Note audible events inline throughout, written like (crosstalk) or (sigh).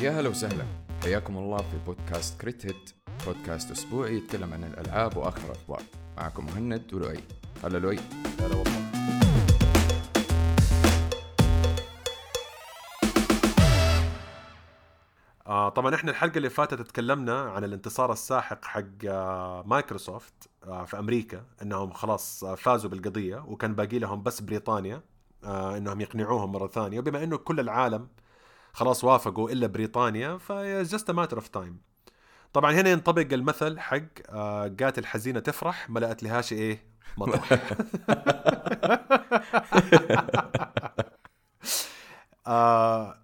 يا هلا وسهلا. حياكم الله في بودكاست Crit Hit بودكاست أسبوعي يتكلم عن الألعاب وآخر الأخبار. معكم مهند ولؤي. هلا لؤي. هلا والله. آه طبعا إحنا الحلقة اللي فاتت تكلمنا عن الانتصار الساحق حق آه مايكروسوفت آه في أمريكا إنهم خلاص آه فازوا بالقضية وكان باقي لهم بس بريطانيا آه إنهم يقنعوهم مرة ثانية. وبما إنه كل العالم خلاص وافقوا إلا بريطانيا ف just a matter of time طبعا هنا ينطبق المثل حق آه قاتل حزينه تفرح ما لقت لهاش إيه؟ مطرح (laughs) (laughs) آه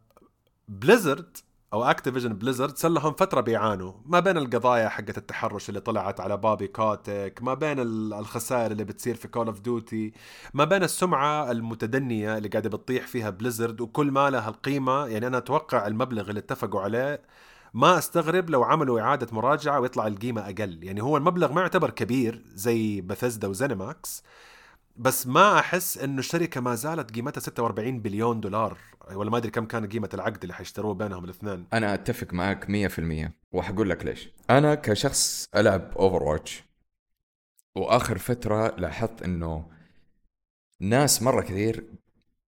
Blizzard أو Activision Blizzard صار لهم فترة بيعانوا. ما بين القضايا حقت التحرش اللي طلعت على بابي كوتك ما بين ال- الخسائر اللي بتصير في Call of Duty ما بين السمعة المتدنية اللي قاعدة بتطيح فيها Blizzard وكل ما لها القيمة. يعني أنا أتوقع المبلغ اللي اتفقوا عليه ما أستغرب لو عملوا إعادة مراجعة ويطلع القيمة أقل. يعني هو المبلغ ما يعتبر كبير زي Bethesda و ZeniMax بس ما أحس إنه الشركة ما زالت قيمتها 46 بليون دولار ولا ما أدري كم كان قيمة العقد اللي حيشتروه بينهم الاثنين. أنا أتفق معك 100% وحقول لك ليش. أنا كشخص ألعب Overwatch وآخر فترة لاحظت إنه ناس مرة كثير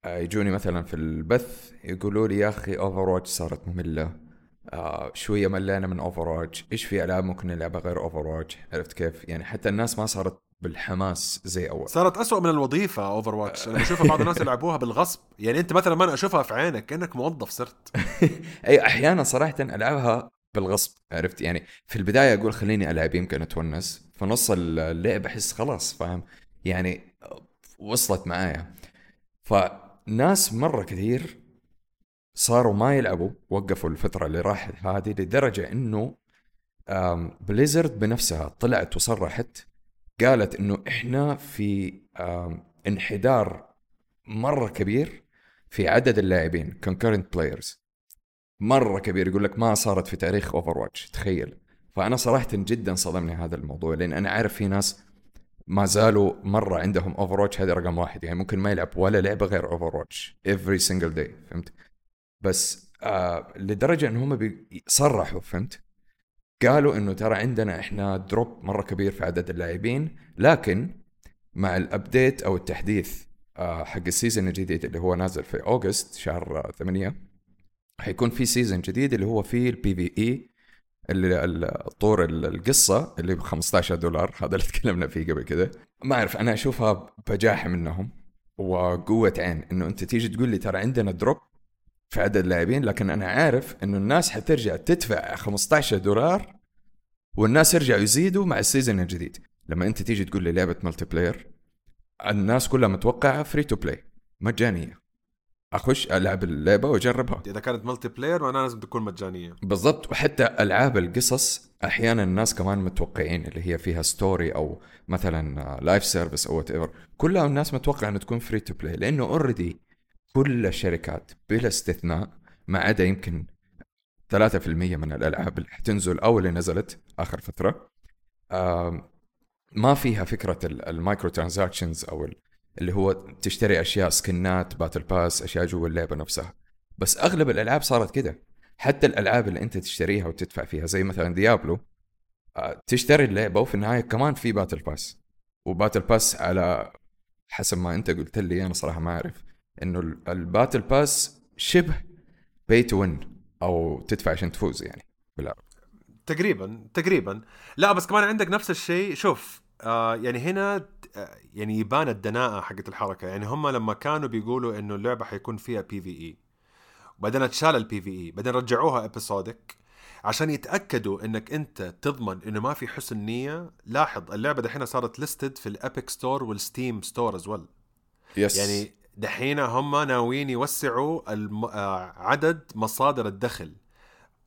آه، يجوني مثلا في البث يقولوا لي يا أخي Overwatch صارت مملة. آه شوية ملينا من Overwatch إيش في العاب ممكن نلعبها غير Overwatch عرفت كيف؟ يعني حتى الناس ما صارت بالحماس زي أول. صارت أسوأ من الوظيفة Overwatch أنا بشوفها بعض الناس يلعبوها بالغصب. يعني أنت مثلا ما أنا أشوفها في عينك كأنك موظف صرت. (laughs) أي أحيانا صراحة ألعبها بالغصب عرفت؟ يعني في البداية أقول خليني ألعب يمكن أتونس. في نص اللعب أحس خلاص فاهم؟ يعني وصلت معايا. فناس مرة كثير صاروا ما يلعبوا وقفوا الفترة اللي راحت هذه لدرجة إنه بليزرد بنفسها طلعت وصرحت قالت إنه إحنا في انحدار مرة كبير في عدد اللاعبين concurrent players. مرة كبير يقول لك ما صارت في تاريخ Overwatch تخيل. فأنا صراحة جدا صدمني هذا الموضوع لأن أنا عارف في ناس ما زالوا مرة عندهم Overwatch هذا رقم واحد. يعني ممكن ما يلعب ولا لعبة غير Overwatch every single day فهمت؟ بس آه لدرجة إن هم صرحوا فهمت؟ قالوا إنه ترى عندنا إحنا drop مرة كبير في عدد اللاعبين لكن مع ال update أو التحديث آه حق ال season الجديد اللي هو نازل في August شهر 8 حيكون في season جديد اللي هو فيه ال PvE اللي ال- طور ال- القصة اللي ب 15 دولار هذا اللي (laughs) تكلمنا فيه قبل كده. ما أعرف أنا أشوفها بجاحه منهم وقوة عين إنه أنت تيجي تقول لي ترى عندنا drop في عدد اللاعبين لكن أنا عارف إنه الناس حترجع تدفع 15 دولار والناس يرجعوا يزيدوا مع ال season الجديد. لما أنت تيجي تقول لي لعبة multiplayer الناس كلها متوقعة free to play مجانية. أخش ألعب اللعبة وأجربها. إذا كانت multiplayer معناها لازم تكون مجانية. بالضبط. وحتى ألعاب القصص أحيانا الناس كمان متوقعين اللي هي فيها story أو مثلا live service أو whatever كلها الناس متوقعة انه تكون free to play لأنه already كل الشركات بلا استثناء ما عدا يمكن 3% من الألعاب اللي حتنزل أو اللي نزلت آخر فترة. ما فيها فكرة ال- ال microtransactions أو ال- اللي هو تشتري أشياء سكنات battle pass أشياء جوا اللعبة نفسها. بس أغلب الألعاب صارت كده. حتى الألعاب اللي أنت تشتريها وتدفع فيها زي مثلا Diablo آه، تشتري اللعبة وفي النهاية كمان في battle pass. و battle pass على حسب ما أنت قلت لي أنا صراحة ما أعرف. إنه ال- ال battle pass شبه pay to win أو تدفع عشان تفوز يعني بالعربي تقريبا تقريبا. لا بس كمان عندك نفس الشيء. شوف آه يعني هنا آه، يعني يبان الدناءة حقت الحركة. يعني هم لما كانوا بيقولوا إنه اللعبة حيكون فيها PvE بعدين اتشال ال PvE بعدين رجعوها episodic عشان يتأكدوا إنك أنت تضمن إنه ما في حسن نية. لاحظ اللعبة دحين صارت listed في ال Epic Store وال Steam Store as well yes يعني دحين هم ناويين يوسعوا. آه، عدد مصادر الدخل.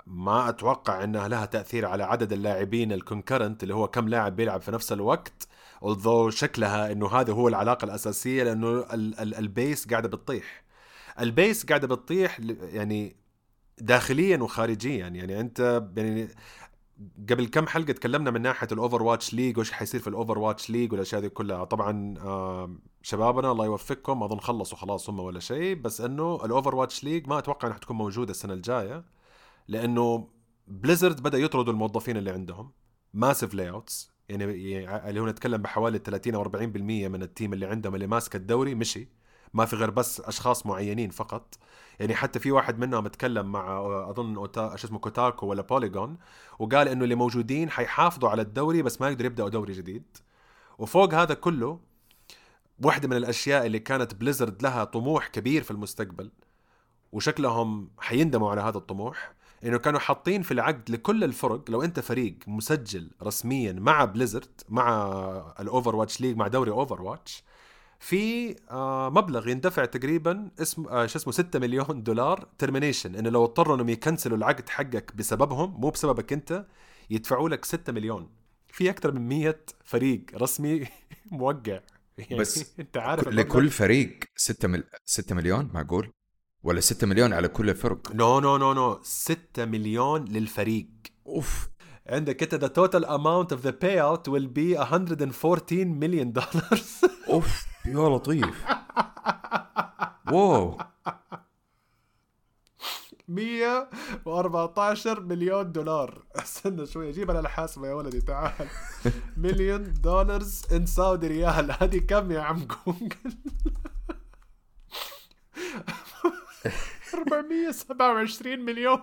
ما أتوقع إنها لها تأثير على عدد اللاعبين ال concurrent اللي هو كم لاعب بيلعب في نفس الوقت although شكلها إنه هذا هو العلاقة الأساسية لأنه ال... ال... ال base قاعدة بتطيح. ال base قاعدة بتطيح يعني داخليا وخارجيا. يعني أنت يعني قبل كم حلقة تكلمنا من ناحية ال Overwatch League وش حيصير في ال Overwatch League والأشياء دي كلها. طبعا شبابنا الله يوفقكم أظن خلصوا خلاص هم ولا شيء بس إنه ال Overwatch League ما أتوقع إنها حتكون موجودة السنة الجاية لأنه بليزرد بدأ يطردوا الموظفين اللي عندهم massive layoffs يعني اللي هو نتكلم بحوالي 30 أو 40% من ال team اللي عندهم اللي ماسك الدوري مشي ما في غير بس أشخاص معينين فقط. يعني حتى في واحد منهم تكلم مع أظن أوتا... شو اسمه Kotaku ولا Polygon وقال إنه اللي موجودين حيحافظوا على الدوري بس ما يقدروا يبدأوا دوري جديد. وفوق هذا كله واحدة من الأشياء اللي كانت بليزرد لها طموح كبير في المستقبل وشكلهم حيندموا على هذا الطموح إنه كانوا حاطين في العقد لكل الفرق لو أنت فريق مسجل رسميا مع بليزرد مع ال Overwatch League مع دوري Overwatch في آه مبلغ يندفع تقريبا اسم آه شو اسمه 6 مليون دولار termination إنه لو اضطروا إنهم ي cancel وا العقد حقك بسببهم مو بسببك أنت يدفعوا لك 6 مليون. في أكثر من 100 فريق رسمي (laughs) موقع. يعني بس (laughs) انت عارف لكل فريق 6 مل... 6 مليون؟ معقول ولا 6 مليون على كل الفرق no no no no 6 مليون للفريق. أوف. عندك انت the total amount of the payout will be 114 مليون دولار أوف. يا لطيف. (laughs) واو. 114 مليون دولار. (laughs) استنى شوي جيب أنا الحاسبة يا ولدي تعال. (laughs) مليون دولارز إن سعودي ريال. (laughs) هذه كم يا عم جوجل 427 مليون.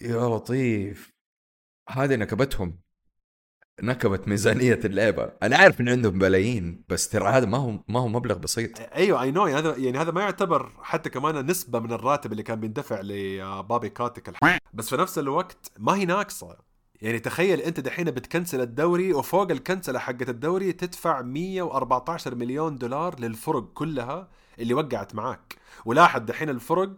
يا لطيف. هذه نكبتهم. نكبت ميزانية اللعبة. أنا عارف إن عندهم بلايين بس ترى هذا ما هو ما هو مبلغ بسيط. أيوه I know يعني هذا يعني هذا ما يعتبر حتى كمان نسبة من الراتب اللي كان بيندفع لبوبي كوتيك الح... بس في نفس الوقت ما هي ناقصة. يعني تخيل أنت دحين بت cancel الدوري وفوق ال cancel ة حقت الدوري تدفع 114 مليون دولار للفرق كلها اللي وقعت معاك. ولاحظ دحين الفرق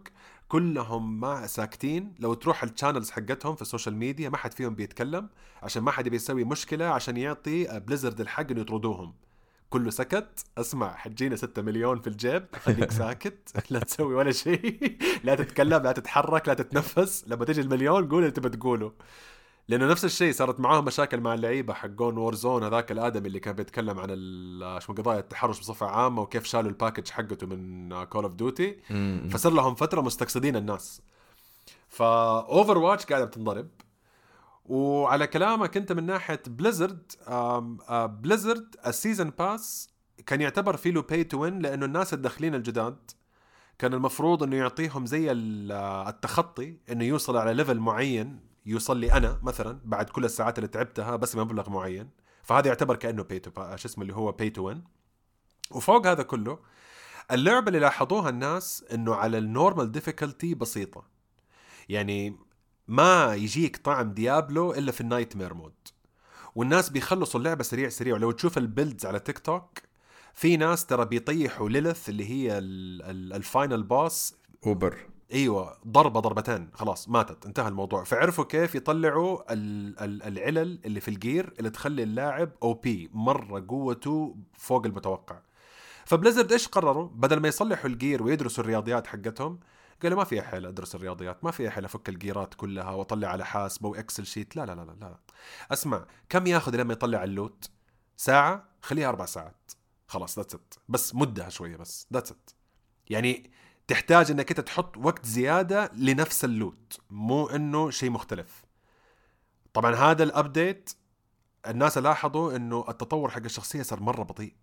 كلهم ما ساكتين. لو تروح ال channels حقتهم في ال social media ما حد فيهم بيتكلم عشان ما حد بيسوي مشكلة عشان يعطي بليزرد الحق إنه يطردوهم. كله سكت. اسمع حتجينا 6 مليون في الجيب. خليك (laughs) ساكت. لا تسوي ولا شيء. (laughs) لا تتكلم لا تتحرك لا تتنفس. لما تجي المليون قول اللي تبى تقوله. لأنه نفس الشيء صارت معاهم مشاكل مع اللعيبة حقون Warzone هذاك الآدمي اللي كان بيتكلم عن شو قضايا التحرش بصفة عامة وكيف شالوا ال package حقته من Call of Duty فصار لهم فترة مستقصدين الناس. ف Overwatch قاعدة بتنضرب. وعلى كلامك أنت من ناحية بليزرد بليزرد ال season pass كان يعتبر فيه له pay to win لأنه الناس الداخلين الجداد كان المفروض إنه يعطيهم زي التخطي إنه يوصل على level معين يوصل أنا مثلا بعد كل الساعات اللي تعبتها بس بمبلغ معين فهذا يعتبر كأنه pay to شو اسمه اللي هو pay to win وفوق هذا كله اللعبة اللي لاحظوها الناس إنه على ال normal difficulty بسيطة. يعني ما يجيك طعم ديابلو إلا في ال nightmare mode والناس بيخلصوا اللعبة سريع سريع. ولو تشوف ال builds على تيك توك في ناس ترى بيطيحوا ليلث اللي هي ال final boss Uber إيوه ضربة ضربتين خلاص ماتت انتهى الموضوع. فعرفوا كيف يطلعوا العلل اللي في ال gear اللي تخلي اللاعب OP مرة قوته فوق المتوقع. فبليزرد إيش قرروا؟ بدل ما يصلحوا ال gear ويدرسوا الرياضيات حقتهم قالوا ما في حيل أدرس الرياضيات ما في حيل أفك ال gear ات كلها وأطلع على حاسبة و Excel sheet. لا لا لا لا أسمع كم ياخذ لما يطلع ال loot؟ ساعة؟ خليها أربع ساعات. خلاص that's it بس مدها شوية بس that's it يعني تحتاج إنك أنت تحط وقت زيادة لنفس ال loot مو إنه شيء مختلف. طبعا هذا ال update الناس لاحظوا إنه التطور حق الشخصية صار مرة بطيء.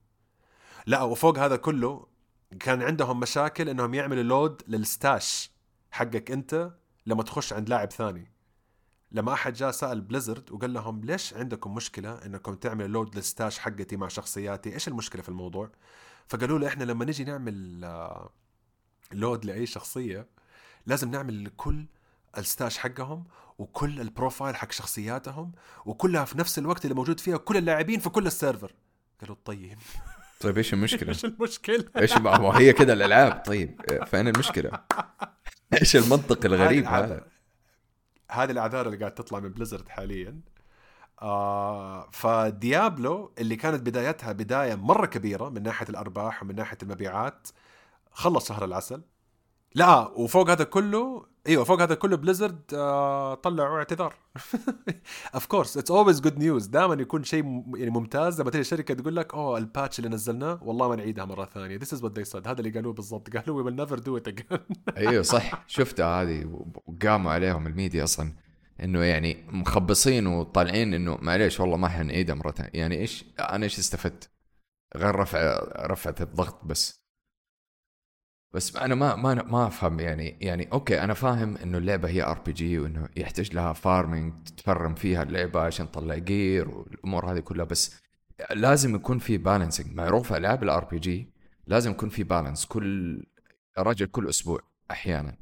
لا وفوق هذا كله كان عندهم مشاكل إنهم يعملوا load لل stash حقك أنت لما تخش عند لاعب ثاني. لما أحد جاء سأل بليزرد وقال لهم ليش عندكم مشكلة إنكم تعملوا load لل stash حقتي مع شخصياتي؟ إيش المشكلة في الموضوع؟ فقالوا له إحنا لما نجي نعمل آه، load لأي شخصية لازم نعمل لكل ال stash حقهم وكل ال profile حق شخصياتهم وكلها في نفس الوقت اللي موجود فيها كل اللاعبين في كل ال server قالوا طيب طيب إيش المشكلة؟ (laughs) إيش المشكلة؟ إيش ما هي كذا الألعاب طيب فين المشكلة؟ إيش المنطق الغريب هذا؟ هذه الأعذار اللي قاعد تطلع من بليزرد حاليا آه فديابلو اللي كانت بدايتها بداية مرة كبيرة من ناحية الأرباح ومن ناحية المبيعات خلص شهر العسل. لا وفوق هذا كله إيوه فوق هذا كله بليزرد آه طلعوا اعتذار. of course it's always good news دائما يكون شيء يعني ممتاز. لما تيجي الشركة تقول لك أوه ال patch اللي نزلناه والله ما نعيدها مرة ثانية. this is what they said. هذا اللي قالوه بالضبط. قالوا we will never do it again إيوه صح. شفتها هذه وقاموا عليهم الميديا أصلا. إنه يعني مخبصين وطالعين إنه معليش والله ما حنعيدها مرة ثانية. يعني إيش أنا إيش استفدت؟ غير رفع رفعت الضغط بس. بس أنا ما ما ما أفهم يعني يعني okay أنا فاهم إنه اللعبة هي RPG وإنه يحتاج لها farming ت farm فيها اللعبة عشان تطلع gear والأمور هذه كلها بس لازم يكون في balancing معروف العاب ال RPG لازم يكون في balance كل رجل كل أسبوع أحيانا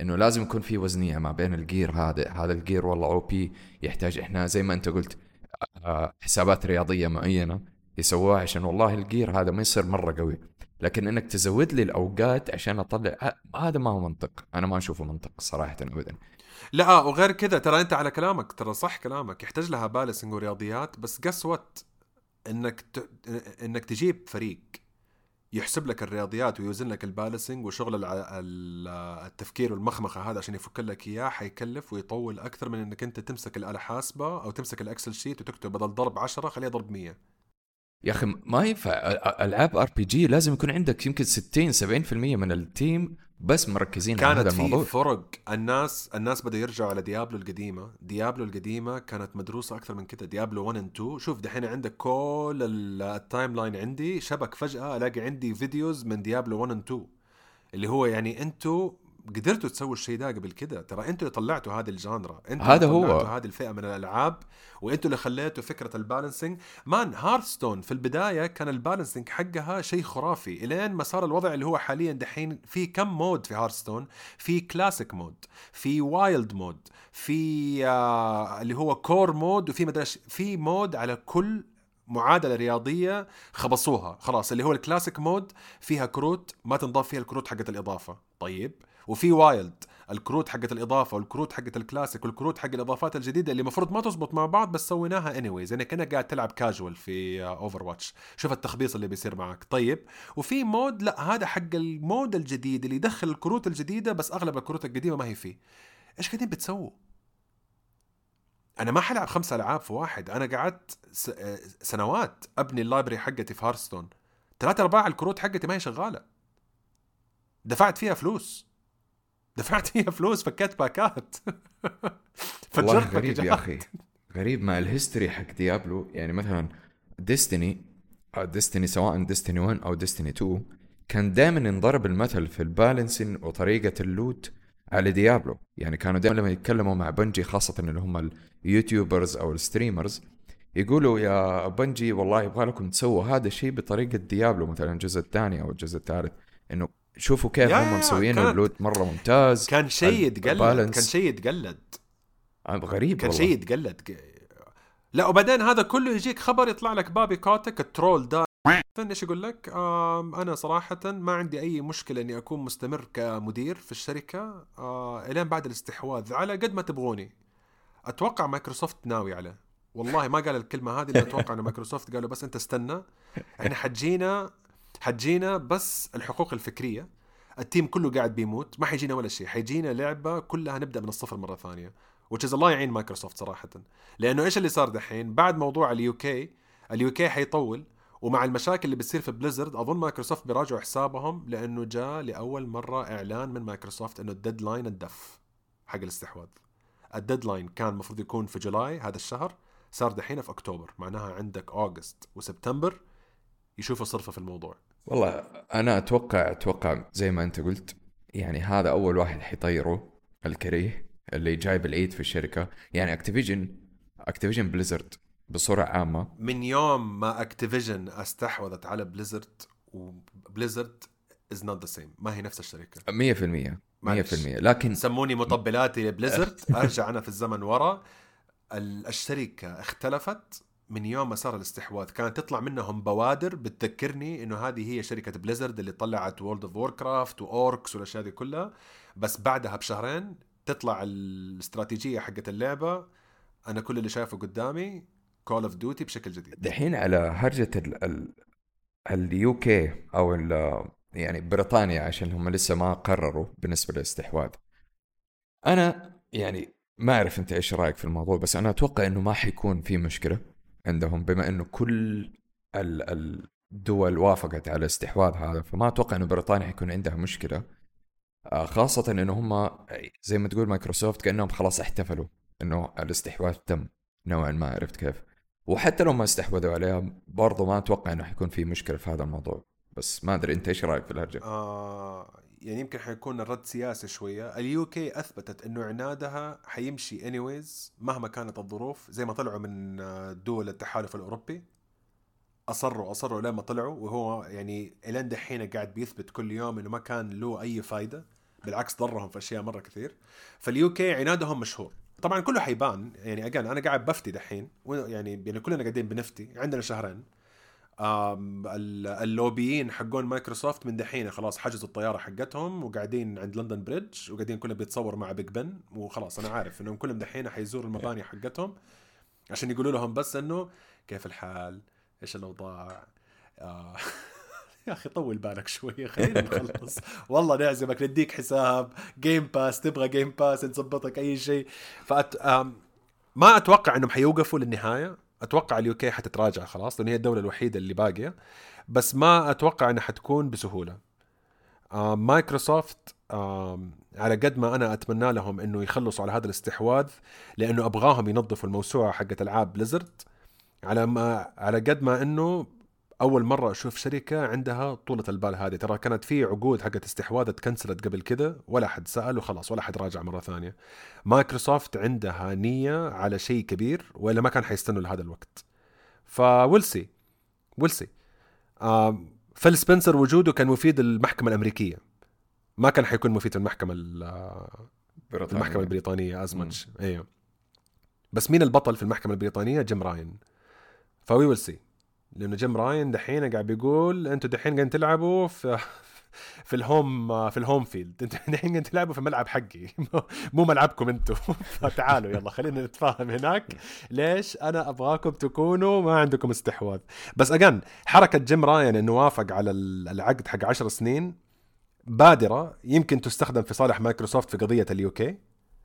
إنه لازم يكون في وزنية ما بين ال gear هذا هذا ال gear والله OP يحتاج إحنا زي ما أنت قلت آه، حسابات رياضية معينة. يسووها عشان والله ال gear هذا ما يصير مرة قوي. لكن إنك تزود لي الأوقات عشان أطلع هذا ما هو منطق. أنا ما أشوفه منطق صراحة ابدا. لا وغير كذا ترى أنت على كلامك ترى صح كلامك. يحتاج لها balancing ورياضيات بس guess what إنك ت... إنك تجيب فريق يحسب لك الرياضيات ويوزن لك ال balancing وشغل الع... ال- التفكير والمخمخة هذا عشان يفك لك إياه حيكلف ويطول أكثر من إنك أنت تمسك الآلة حاسبة أو تمسك ال Excel sheet وتكتب بدل ضرب 10 خليه ضرب 100 يا أخي ما ينفع. ألعاب RPG لازم يكون عندك يمكن 60 70% من ال team بس مركزين على هذا كانت في الموضوع فرق. الناس الناس بدأوا يرجعوا على Diablo القديمة. Diablo القديمة كانت مدروسة أكثر من كده. Diablo 1 and 2 شوف دحين عندك كل ال- ال timeline عندي. شبك فجأة ألاقي عندي videos من Diablo 1 and 2 اللي هو يعني أنتوا قدرتوا تسووا الشيء ده قبل كده؟ ترى أنتوا اللي طلعتوا هذه ال genre. أنتوا هذا اللي هو. طلعتوا هذه الفئة من الألعاب وانتوا اللي خليتوا فكرة ال balancing man Hearthstone في البداية كان ال balancing حقها شيء خرافي. إلين ما صار الوضع اللي هو حاليا دحين في كم mode في Hearthstone في classic mode في wild mode في آه اللي هو core mode وفي مدري. في mode على كل معادلة رياضية خبصوها. خلاص اللي هو ال classic mode فيها كروت ما تنضاف فيها الكروت حقت الإضافة. طيب. وفي wild الكروت حقت الإضافة والكروت حقت الكلاسيك والكروت حق الإضافات الجديدة اللي المفروض ما تزبط مع بعض بس سويناها anyways يعني كأنك قاعد تلعب كاجوال في Overwatch شوف التخبيص اللي بيصير معك. طيب وفي mode لا هذا حق ال mode الجديد اللي يدخل الكروت الجديدة بس أغلب الكروت القديمة ما هي فيه. إيش قاعدين بتسووا؟ أنا ما حلعب خمس ألعاب في واحد. أنا قعدت. آه، سنوات أبني ال library حقتي في Hearthstone ثلاثة أرباع الكروت حقتي ما هي شغالة. دفعت فيها فلوس. دفعت فيها فلوس فكيت باكات. (laughs) والله فجرت غريب يا. أخي. غريب مع ال history حق Diablo. يعني مثلا Destiny Destiny سواء Destiny 1 أو Destiny 2 كان دائما ينضرب المثل في ال balancing وطريقة ال loot على Diablo. يعني كانوا دائما لما يتكلموا مع Bungie خاصة اللي هم ال YouTubers أو ال streamers يقولوا يا Bungie والله يبغى لكم تسووا هذا الشيء بطريقة Diablo مثلا الجزء الثاني أو الجزء الثالث إنه شوفوا كيف هم مسويين ال loot مرة ممتاز كان شيء يتقلد. كان شيء يتقلد غريب كان شيء يتقلد لا وبعدين هذا كله يجيك خبر يطلع لك Bobby Kotick ال troll ده إيش يقول لك؟ أنا صراحة ما عندي أي مشكلة إني أكون مستمر كمدير في الشركة آه إلين بعد الاستحواذ على قد ما تبغوني. أتوقع مايكروسوفت ناوي عليه. والله ما قال الكلمة هذه لأن أتوقع إن مايكروسوفت قالوا بس أنت استنى إحنا حتجينا حتجينا بس الحقوق الفكرية. ال team كله قاعد بيموت ما حيجينا ولا شيء. حيجينا لعبة كلها نبدأ من الصفر ثانية. Which is الله يعين مايكروسوفت صراحة. لأنه إيش اللي صار دحين؟ بعد موضوع ال UK ال UK حيطول ومع المشاكل اللي بتصير في Blizzard أظن مايكروسوفت بيراجعوا حسابهم لأنه جاء لأول مرة إعلان من مايكروسوفت إنه ال deadline الدف حق الاستحواذ. ال deadline كان المفروض يكون في July هذا الشهر صار دحين في أكتوبر. معناها عندك August وسبتمبر يشوفوا صرفة في الموضوع. والله أنا أتوقع أتوقع زي ما أنت قلت يعني هذا أول واحد حيطيره الكريه اللي جايب العيد في الشركة. يعني Activision Activision Blizzard بصورة عامة. من يوم ما Activision استحوذت على Blizzard و Blizzard is not the same ما هي نفس الشركة. 100% 100% معلش. لكن سموني مطبلاتي Blizzard (laughs) أرجع أنا في الزمن ورا. ال- الشركة اختلفت من يوم ما صار الاستحواذ كانت تطلع منهم بوادر بتذكرني إنه هذه هي شركة Blizzard اللي طلعت World of Warcraft و Orcs والأشياء دي كلها. بس بعدها بشهرين تطلع الاستراتيجية حقت اللعبة. أنا كل اللي شايفه قدامي Call of Duty بشكل جديد. دحين على هرجة ال ال ال UK أو ال يعني بريطانيا عشان هم لسه ما قرروا بالنسبة للاستحواذ. أنا يعني ما أعرف أنت إيش رأيك في الموضوع بس أنا أتوقع إنه ما حيكون في مشكلة. عندهم بما إنه كل الدول وافقت على الاستحواذ هذا فما أتوقع إنه بريطانيا حيكون عندها مشكلة. آه، خاصة إنه هم زي ما تقول مايكروسوفت كأنهم خلاص احتفلوا إنه الاستحواذ تم نوعا ما عرفت كيف؟ وحتى لو ما استحوذوا عليها برضو ما أتوقع إنه حيكون في مشكلة في هذا الموضوع. بس ما أدري أنت إيش رأيك في الهرجة؟ آه يعني يمكن حيكون الرد سياسي شوية. ال UK أثبتت إنه عنادها حيمشي anyways مهما كانت الظروف زي ما طلعوا من آه، دول التحالف الأوروبي. أصروا أصروا لما طلعوا وهو يعني إلين دحين قاعد بيثبت كل يوم إنه ما كان له أي فايدة. بالعكس ضرهم في أشياء مرة كثير. فال UK عنادهم مشهور. طبعا كله حيبان. يعني again أنا قاعد بفتي دحين يعني يعني كلنا قاعدين بنفتي عندنا شهرين. اللوبيين حقون مايكروسوفت من دحين خلاص حجزوا الطيارة حقتهم وقاعدين عند لندن بريدج وقاعدين كلهم بيتصور مع بيج بن وخلاص أنا عارف إنهم كلهم دحين حيزوروا المباني حقتهم عشان يقولوا لهم بس إنه كيف الحال؟ إيش الأوضاع؟ آه. (laughs) يا أخي طول بالك شوية خلينا نخلص. (laughs) والله نعزمك نديك حساب. Game Pass تبغى Game Pass نظبطك أي شيء. فأت... ما أتوقع إنهم حيوقفوا للنهاية. أتوقع ال UK حتتراجع خلاص لأن هي الدولة الوحيدة اللي باقية. بس ما أتوقع إنها حتكون بسهولة. مايكروسوفت على قد ما أنا أتمنى لهم إنه يخلصوا على هذا الاستحواذ لأنه أبغاهم ينظفوا الموسوعة حقت ألعاب بليزرد على ما على قد ما إنه أول مرة أشوف شركة عندها طولة البال هذه. ترى كانت في عقود حقت استحواذ تكنسلت قبل كده ولا حد سأل وخلاص ولا حد راجع مرة ثانية. مايكروسوفت عندها نية على شيء كبير وإلا ما كان حيستنوا لهذا الوقت. ف we'll see we'll see فيل سبنسر وجوده كان مفيد للمحكمة الأمريكية. ما كان حيكون مفيد المحكمة المحكمة البريطانية as much أيوه بس مين البطل في المحكمة البريطانية؟ جيم راين. ف we will see لأنه جيم راين دحين قاعد بيقول أنتم دحين قاعدين تلعبوا في في ال home في ال home field. أنتم (laughs) دحين قاعدين تلعبوا في الملعب حقي. (laughs) مو ملعبكم أنتم (laughs) فتعالوا يلا خلينا نتفاهم هناك. ليش أنا أبغاكم تكونوا ما عندكم استحواذ. بس again حركة جيم راين إنه وافق على العقد حق 10 سنين بادرة. يمكن تستخدم في صالح مايكروسوفت في قضية ال UK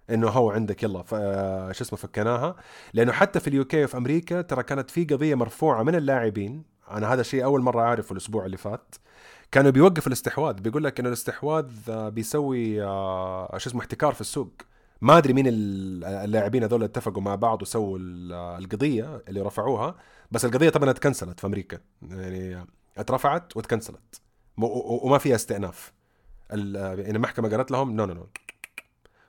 إنه هو عندك يلا آه، شو اسمه فكناها لأنه حتى في ال UK وفي أمريكا ترى كانت في قضية مرفوعة من اللاعبين. أنا هذا الشيء أول مرة أعرفه الأسبوع اللي فات. كانوا بيوقف الاستحواذ بيقول لك إنه الاستحواذ آه، بيسوي آه، شو اسمه احتكار في السوق. ما أدري مين اللاعبين هذول اتفقوا مع بعض وسووا القضية اللي رفعوها. بس القضية طبعا اتكنسلت في أمريكا. يعني اترفعت وتكنسلت وما فيها استئناف. يعني المحكمة قالت لهم no no no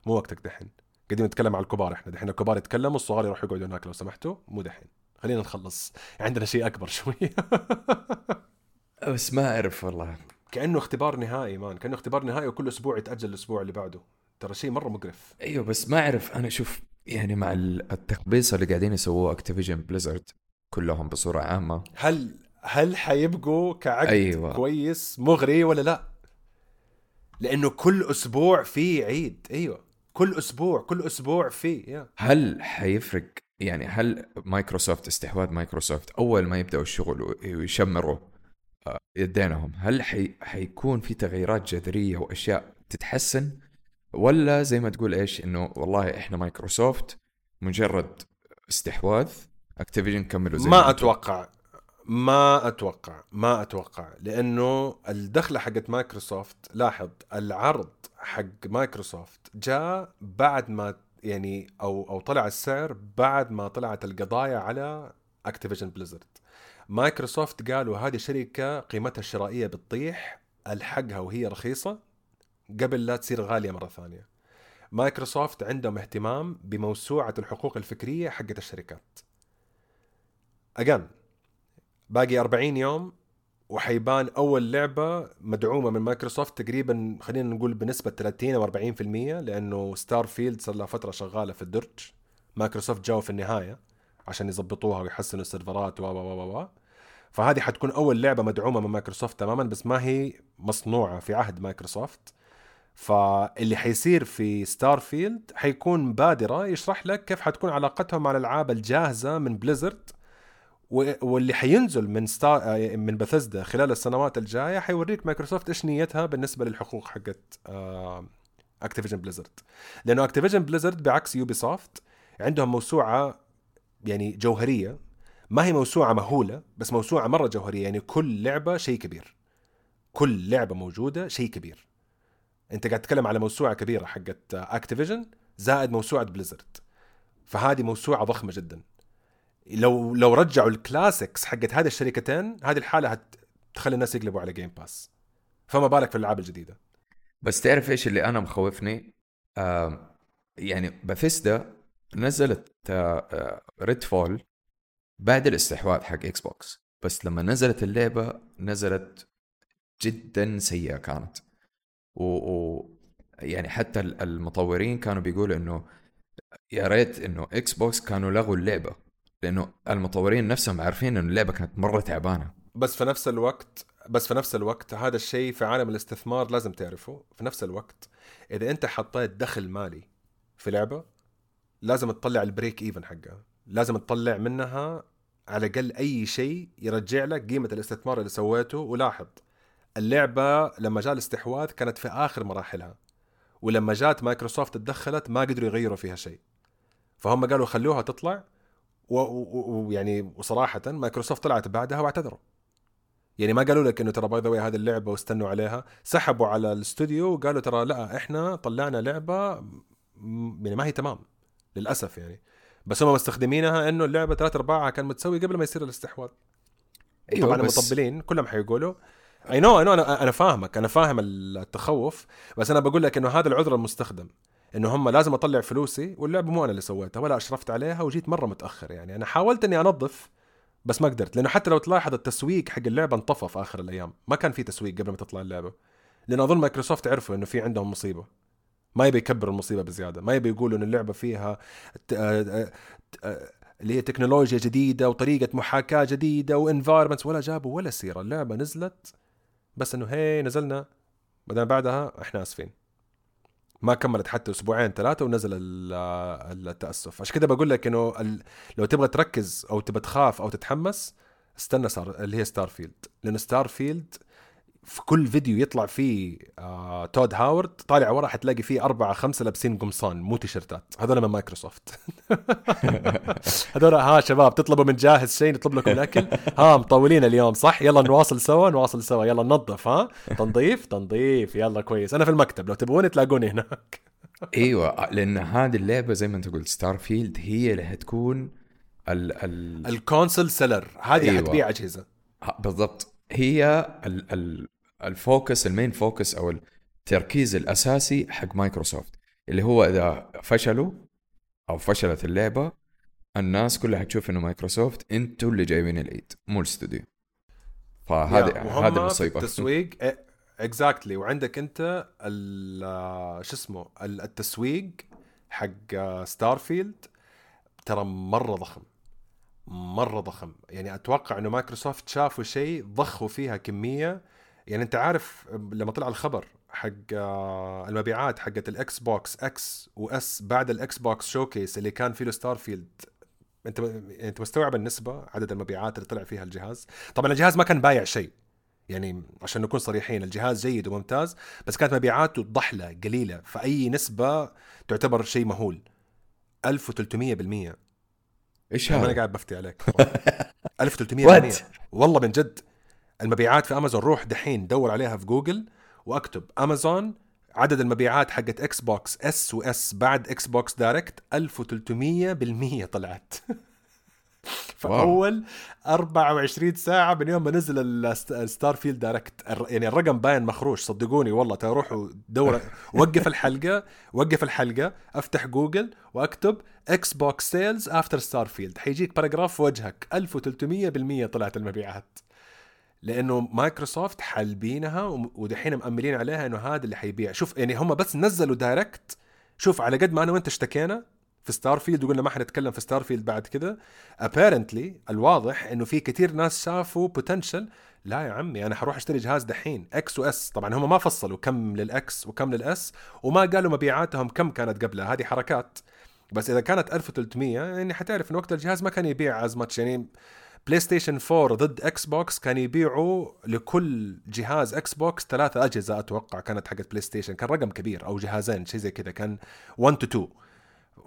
مو وقتك دحين. قاعدين نتكلم على الكبار إحنا. دحين الكبار يتكلموا الصغار يروحوا يقعدوا هناك لو سمحتوا. مو دحين. خلينا نخلص. عندنا شيء أكبر شوية بس ما أعرف والله. كأنه اختبار نهائي man. كأنه اختبار نهائي وكل أسبوع يتأجل الأسبوع اللي بعده. ترى شيء مرة مقرف. أيوه بس ما أعرف. أنا شوف يعني مع التخبيص اللي قاعدين يسووه اكتيفيجن بليزرد كلهم بصورة عامة. هل هل حيبقوا كعقد أيوة. كويس مغري ولا لا؟ لأنه كل أسبوع في عيد. أيوه. كل أسبوع كل أسبوع في هل حيفرق؟ يعني هل مايكروسوفت استحواذ مايكروسوفت أول ما يبدأوا الشغل ويشمروا آه، يدينهم هل حي... حيكون في تغييرات جذرية وأشياء تتحسن؟ ولا زي ما تقول إيش إنه والله إحنا مايكروسوفت مجرد استحواذ أكتيفيجن كملوا زي ما أتوقع. ما أتوقع ما أتوقع لأنه الدخلة حقت مايكروسوفت لاحظ العرض حق مايكروسوفت جاء بعد ما يعني أو أو طلع السعر بعد ما طلعت القضايا على اكتيفيجن بليزرد مايكروسوفت قالوا هذه شركة قيمتها الشرائية بتطيح ألحقها وهي رخيصة قبل لا تصير غالية مرة ثانية. مايكروسوفت عندهم اهتمام بموسوعة الحقوق الفكرية حقت الشركات. again باقي 40 يوم وحيبان أول لعبة مدعومة من مايكروسوفت تقريبا خلينا نقول بنسبة 30 أو 40% لأنه Starfield صار لها فترة شغالة في الدرج مايكروسوفت جاوا في النهاية عشان يظبطوها ويحسنوا السيرفرات و و و فهذه حتكون أول لعبة مدعومة من مايكروسوفت تماما بس ما هي مصنوعة في عهد مايكروسوفت. فاللي حيصير في Starfield حيكون بادرة يشرح لك كيف حتكون علاقتهم مع الألعاب الجاهزة من بليزرد واللي حينزل من ستار آه، من بثزدا خلال السنوات الجاية حيوريك مايكروسوفت إيش نيتها بالنسبة للحقوق حقت اكتيفيجن بليزرد لأنه اكتيفيجن بليزرد بعكس يوبي سوفت عندهم موسوعة يعني جوهرية. ما هي موسوعة مهولة بس موسوعة مرة جوهرية. يعني كل لعبة شيء كبير. كل لعبة موجودة شيء كبير. أنت قاعد تتكلم على موسوعة كبيرة حقت اكتيفيجن زائد موسوعة بليزرد فهذه موسوعة ضخمة جدا. لو لو رجعوا ال classics حقت هذه الشركتين هذه الحالة هتخلي الناس يقلبوا على Game Pass فما بالك في الألعاب الجديدة. بس تعرف إيش اللي أنا مخوفني؟ آه يعني بثزدا نزلت آه Redfall بعد الاستحواذ حق إكس بوكس بس لما نزلت اللعبة نزلت جدا سيئة كانت. و, و يعني حتى المطورين كانوا بيقولوا إنه يا ريت إنه إكس بوكس كانوا لغوا اللعبة. لأنه المطورين نفسهم عارفين إنه اللعبة كانت مرة تعبانة. بس في نفس الوقت بس في نفس الوقت هذا الشيء في عالم الاستثمار لازم تعرفه. في نفس الوقت إذا أنت حطيت دخل مالي في لعبة لازم تطلع ال break even حقها. لازم تطلع منها على الأقل أي شيء يرجع لك قيمة الاستثمار اللي سويته. ولاحظ اللعبة لما جاء الاستحواذ كانت في آخر مراحلها. ولما جات مايكروسوفت تدخلت ما قدروا يغيروا فيها شيء. فهم قالوا خلوها تطلع ويعني وصراحه مايكروسوفت طلعت بعدها واعتذروا. يعني ما قالوا لك إنه ترى by the هذه اللعبة واستنوا عليها. سحبوا على الاستوديو وقالوا ترى لا إحنا طلعنا لعبة يعني ما هي تمام للأسف يعني. بس هم مستخدمينها إنه اللعبة ثلاث أرباعها كان متسوي قبل ما يصير الاستحواذ. أيوه طبعا بس... المطبلين كلهم حيقولوا I know أنا أنا فاهمك أنا فاهم التخوف بس أنا بقول لك إنه هذا العذر المستخدم. إنه هم لازم أطلع فلوسي واللعبة مو أنا اللي سويتها ولا أشرفت عليها وجيت مرة متأخر يعني. أنا حاولت إني أنظف بس ما قدرت لأنه حتى لو تلاحظ التسويق حق اللعبة انطفى في آخر الأيام. ما كان في تسويق قبل ما تطلع اللعبة. لأن أظن مايكروسوفت عرفوا إنه في عندهم مصيبة. ما يبي يكبر المصيبة بزيادة. ما يبي يقولوا إن اللعبة فيها اللي هي تكنولوجيا جديدة وطريقة محاكاة جديدة و environments ولا جابوا ولا سيرة. اللعبة نزلت بس إنه هي نزلنا بعدين بعدها إحنا آسفين. ما كملت حتى أسبوعين ثلاثة ونزل التأسف. عشان كده بقول لك إنه لو تبغى تركز أو تبغى تخاف أو تتحمس استنى صار اللي هي ستار فيلد لأن في كل فيديو يطلع فيه آه تود هاورد طالع ورا حتلاقي فيه أربعة خمسة لابسين قمصان مو تيشرتات. هذول من مايكروسوفت. (laughs) هذول ها شباب تطلبوا من جاهز شيء نطلب لكم الأكل. ها مطولين اليوم صح؟ يلا نواصل سوا نواصل سوا. يلا ننظف ها؟ تنظيف تنظيف. يلا كويس. أنا في المكتب لو تبغوني تلاقوني هناك. (laughs) إيوه لأن هذه اللعبة زي ما أنت قلت ستار فيلد هي اللي حتكون ال ال ال console seller هذه أيوة. حتبيع أجهزة. بالضبط. هي ال ال ال focus ال main focus أو التركيز الأساسي حق مايكروسوفت اللي هو إذا فشلوا أو فشلت اللعبة الناس كلها حتشوف إنه مايكروسوفت إنتوا اللي جايبين العيد مو الاستوديو. فهذه هذه المصيبه (laughs) التسويق exactly exactly. وعندك أنت شو اسمه التسويق حق ستارفيلد ترى مرة ضخم مرة ضخم. يعني أتوقع إنه مايكروسوفت شافوا شيء ضخوا فيها كمية يعني انت عارف لما طلع الخبر حق آه، المبيعات حقت الإكس بوكس X و S بعد الإكس بوكس showcase اللي كان فيه ستار فيلد انت انت مستوعب النسبة عدد المبيعات اللي طلع فيها الجهاز؟ طبعا الجهاز ما كان بايع شيء يعني عشان نكون صريحين الجهاز جيد وممتاز بس كانت مبيعاته ضحلة قليلة فأي نسبة تعتبر شيء مهول. 1300% إيش هذا؟ أنا قاعد بفتي عليك. (laughs) 1300% والله من جد. المبيعات في أمازون. روح دحين دور عليها في جوجل وأكتب أمازون. عدد المبيعات حقت إكس بوكس X و S بعد إكس بوكس direct 1300% طلعت. (laughs) فأول 24 ساعة من يوم ما نزل الستار فيلد direct يعني الرقم باين مخروش صدقوني والله. تروحوا دور (laughs) وقف الحلقة وقف الحلقة أفتح جوجل وأكتب إكس بوكس sales after ستار فيلد حيجيك paragraph في وجهك. 1300% طلعت المبيعات. لأنه مايكروسوفت حالبينها ودحين مأملين عليها إنه هذا اللي حيبيع. شوف يعني هم بس نزلوا direct شوف على قد ما أنا وأنت اشتكينا في ستار فيلد وقلنا ما حنتكلم في ستار فيلد بعد كذا apparently الواضح إنه في كثير ناس شافوا potential لا يا عمي أنا حروح أشتري جهاز دحين X و S طبعا هم ما فصلوا كم لل X وكم لل S وما قالوا مبيعاتهم كم كانت قبلها. هذه حركات. بس إذا كانت 1300 يعني حتعرف ان وقت الجهاز ما كان يبيع as much يعني بلاي ستيشن 4 ضد إكس بوكس كان يبيعوا لكل جهاز إكس بوكس ثلاثة أجهزة أتوقع كانت حقت بلاي ستيشن كان رقم كبير أو جهازين شيء زي كذا. كان 1 to 2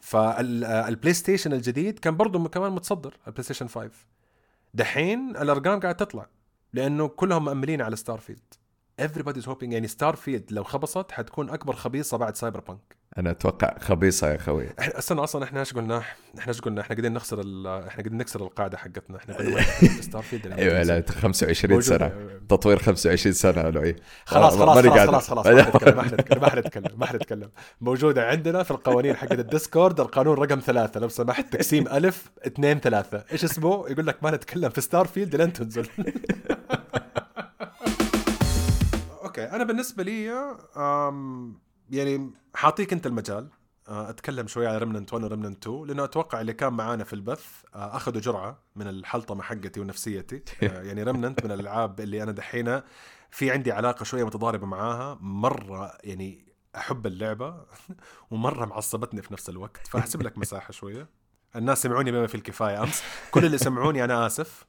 فالبلاي ستيشن الجديد كان برضه كمان متصدر البلاي ستيشن 5 دحين الأرقام قاعد تطلع لأنه كلهم مأملين على ستار فيلد everybody's hoping يعني ستار فيلد لو خبصت حتكون أكبر خبيصه بعد سايبر بانك أنا أتوقع خبيصة يا خوي إحنا استنى أصلا إحنا إيش قلنا؟ إحنا إيش قلنا؟ إحنا قاعدين نخسر إحنا قاعدين نكسر القاعدة حقتنا. إحنا (laughs) ستار فيلد أيوه لا 25 سنة. تطوير 25 سنة لؤي. خلاص خلاص خلاص خلاص خلاص ما حنتكلم ما حنتكلم ما حنتكلم موجودة عندنا في القوانين حقت الديسكورد القانون رقم ثلاثة. لو سمحت تقسيم ألف اثنين ثلاثة. إيش اسمه؟ يقول لك ما نتكلم في ستار فيلد لين تنزل. (laughs) okay أنا بالنسبة لي يعني حاعطيك انت المجال آه، أتكلم شوي على ريمننت 1 وريمننت 2 لأنه أتوقع اللي كان معانا في البث آه، أخذوا جرعة من الحلطمة حقتي ونفسيتي. (laughs) آه، يعني ريمننت من الألعاب اللي أنا دحين في عندي علاقة شوية متضاربة معاها مرة يعني أحب اللعبة (laughs) ومرة معصبتني في نفس الوقت فأحسب لك مساحة شوية. الناس سمعوني بما في الكفاية أمس. كل اللي سمعوني أنا آسف.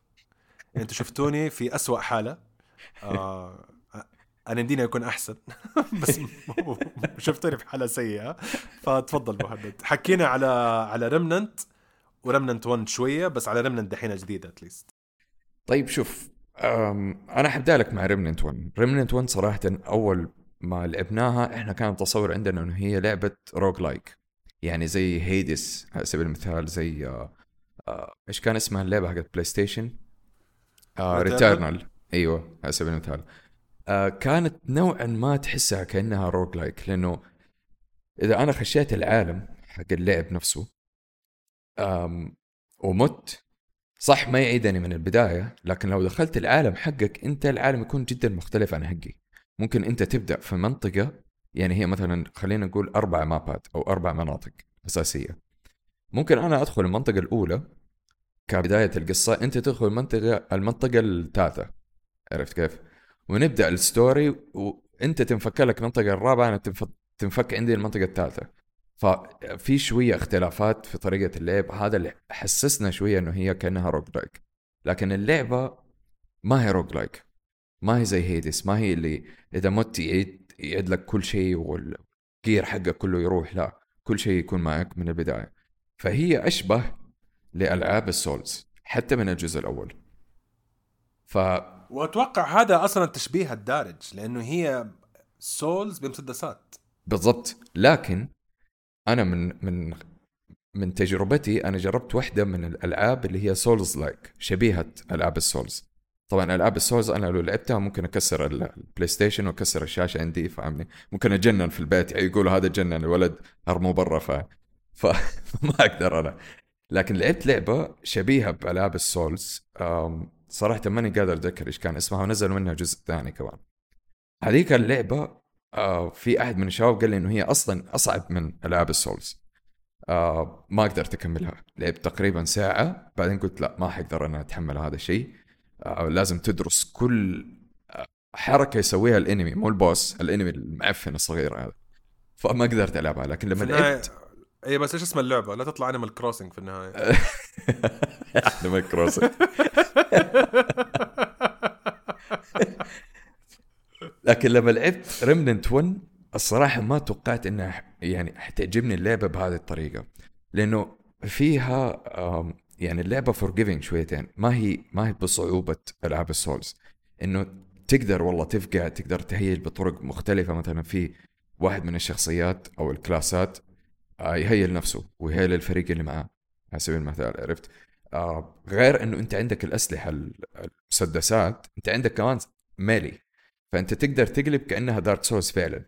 أنتم شفتوني في أسوأ حالة. آه (laughs) (laughs) أنا يمديني اكون أحسن. بس شفتوني في حالة سيئة. فتفضل مهند. حكينا على على ريمننت وريمننت 1 شوية بس على ريمننت دحين جديدة at least طيب شوف أنا حبدا لك مع ريمننت 1 ريمننت 1 صراحة أول ما لعبناها إحنا كان التصور عندنا إنه هي لعبة roguelike يعني زي هيدس على سبيل المثال زي آه آه إيش كان اسمها اللعبة حقت بلاي ستيشن آه Returnal أيوه على سبيل المثال. آه كانت نوعا ما تحسها كأنها roguelike لأنه إذا أنا خشيت العالم حق اللعب نفسه ومت صح ما يعيدني من البداية لكن لو دخلت العالم حقك أنت العالم يكون جدا مختلف عن حقي. ممكن أنت تبدأ في منطقة يعني هي مثلا خلينا نقول أربع مابات أو أربع مناطق أساسية. ممكن أنا أدخل المنطقة الأولى كبداية القصة أنت تدخل المنطقة المنطقة الثالثة. عرفت كيف؟ ونبدأ ال story وأنت تنفك لك المنطقة الرابعة أنا تنفك عندي المنطقة الثالثة. ففي شوية اختلافات في طريقة اللعب هذا اللي حسسنا شوية إنه هي كأنها roguelike لكن اللعبة ما هي roguelike ما هي زي Hades ما هي اللي إذا مت يعيد يعيد لك كل شيء وال gear حقك كله يروح لا كل شيء يكون معك من البداية. فهي أشبه لألعاب ال Souls حتى من الجزء الأول. ف وأتوقع هذا أصلا التشبيه الدارج لأنه هي Souls بمسدسات. بالضبط. لكن أنا من من من تجربتي أنا جربت واحدة من الألعاب اللي هي Souls-like شبيهة ألعاب ال Souls. طبعا ألعاب ال Souls أنا لو لعبتها ممكن أكسر البلاي ستيشن وأكسر الشاشة عندي فاهمني؟ ممكن أتجنن في البيت يعني يقولوا هذا جنن الولد ارموه برا ف (laughs) فما أقدر أنا. لكن لعبت لعبة شبيهة بألعاب ال Souls صراحة ماني قادر أتذكر إيش كان اسمها ونزلوا منها جزء ثاني كمان. هذيك اللعبة آه في أحد من الشباب قال لي إنه هي أصلا أصعب من العاب ال Souls آه ما قدرت أكملها. لعبت تقريبا ساعة بعدين قلت لا ما حقدر أنا أتحمل هذا الشيء. آه لازم تدرس كل حركة يسويها ال enemy مو ال boss ال enemy المعفن الصغير هذا. فما قدرت ألعبها لكن لما لعبت اي بس إيش اسم اللعبة؟ لا تطلع Animal Crossing في النهاية. (laughs) Animal Crossing لكن لما لعبت Remnant 1 الصراحة ما توقعت إنها يعني حتعجبني اللعبة بهذه الطريقة. لأنه فيها يعني اللعبة forgiving شويتين. ما هي ما هي بصعوبة ألعاب ال Souls إنه تقدر والله تفقع تقدر تهيج بطرق مختلفة. مثلا في واحد من الشخصيات أو الكلاسات يهيل نفسه ويهيل الفريق اللي معاه على سبيل المثال عرفت؟ آه غير إنه أنت عندك الأسلحة المسدسات أنت عندك كمان melee. فأنت تقدر تقلب كأنها Dark Souls فعلا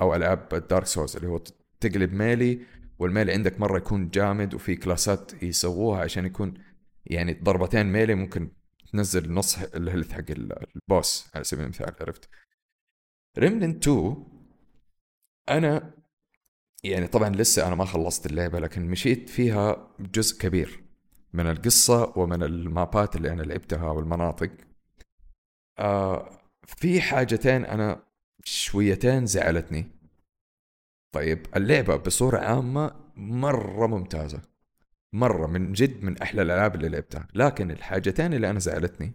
أو ألعاب ال Dark Souls اللي هو تقلب melee وال melee عندك مرة يكون جامد وفي كلاسات يسووها عشان يكون يعني ضربتين melee ممكن تنزل نص ال health حق ال boss على سبيل المثال عرفت؟ Remnant 2 أنا يعني طبعا لسه أنا ما خلصت اللعبة لكن مشيت فيها جزء كبير من القصة ومن المابات اللي أنا لعبتها والمناطق. آه في حاجتين أنا شويتين زعلتني. طيب اللعبة بصورة عامة مرة ممتازة مرة من جد من أحلى الألعاب اللي لعبتها. لكن الحاجتين اللي أنا زعلتني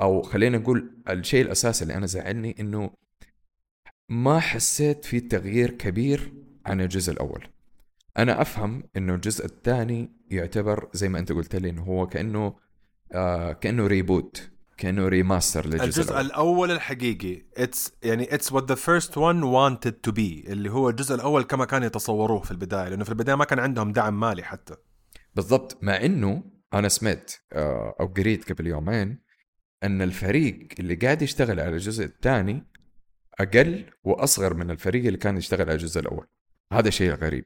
أو خلينا نقول الشيء الأساسي اللي أنا زعلني إنه ما حسيت في تغيير كبير عن الجزء الأول. أنا أفهم إنه الجزء الثاني يعتبر زي ما أنت قلت لي إنه هو كأنه آه كأنه reboot كأنه remaster للجزء الجزء الأول. الأول الحقيقي. it's يعني it's what the first one wanted to be اللي هو الجزء الأول كما كانوا يتصوروه في البداية لأنه في البداية ما كان عندهم دعم مالي حتى. بالضبط. مع إنه أنا سمعت آه، أو قريت قبل يومين إن الفريق اللي قاعد يشتغل على الجزء الثاني أقل وأصغر من الفريق اللي كان يشتغل على الجزء الأول. هذا شيء غريب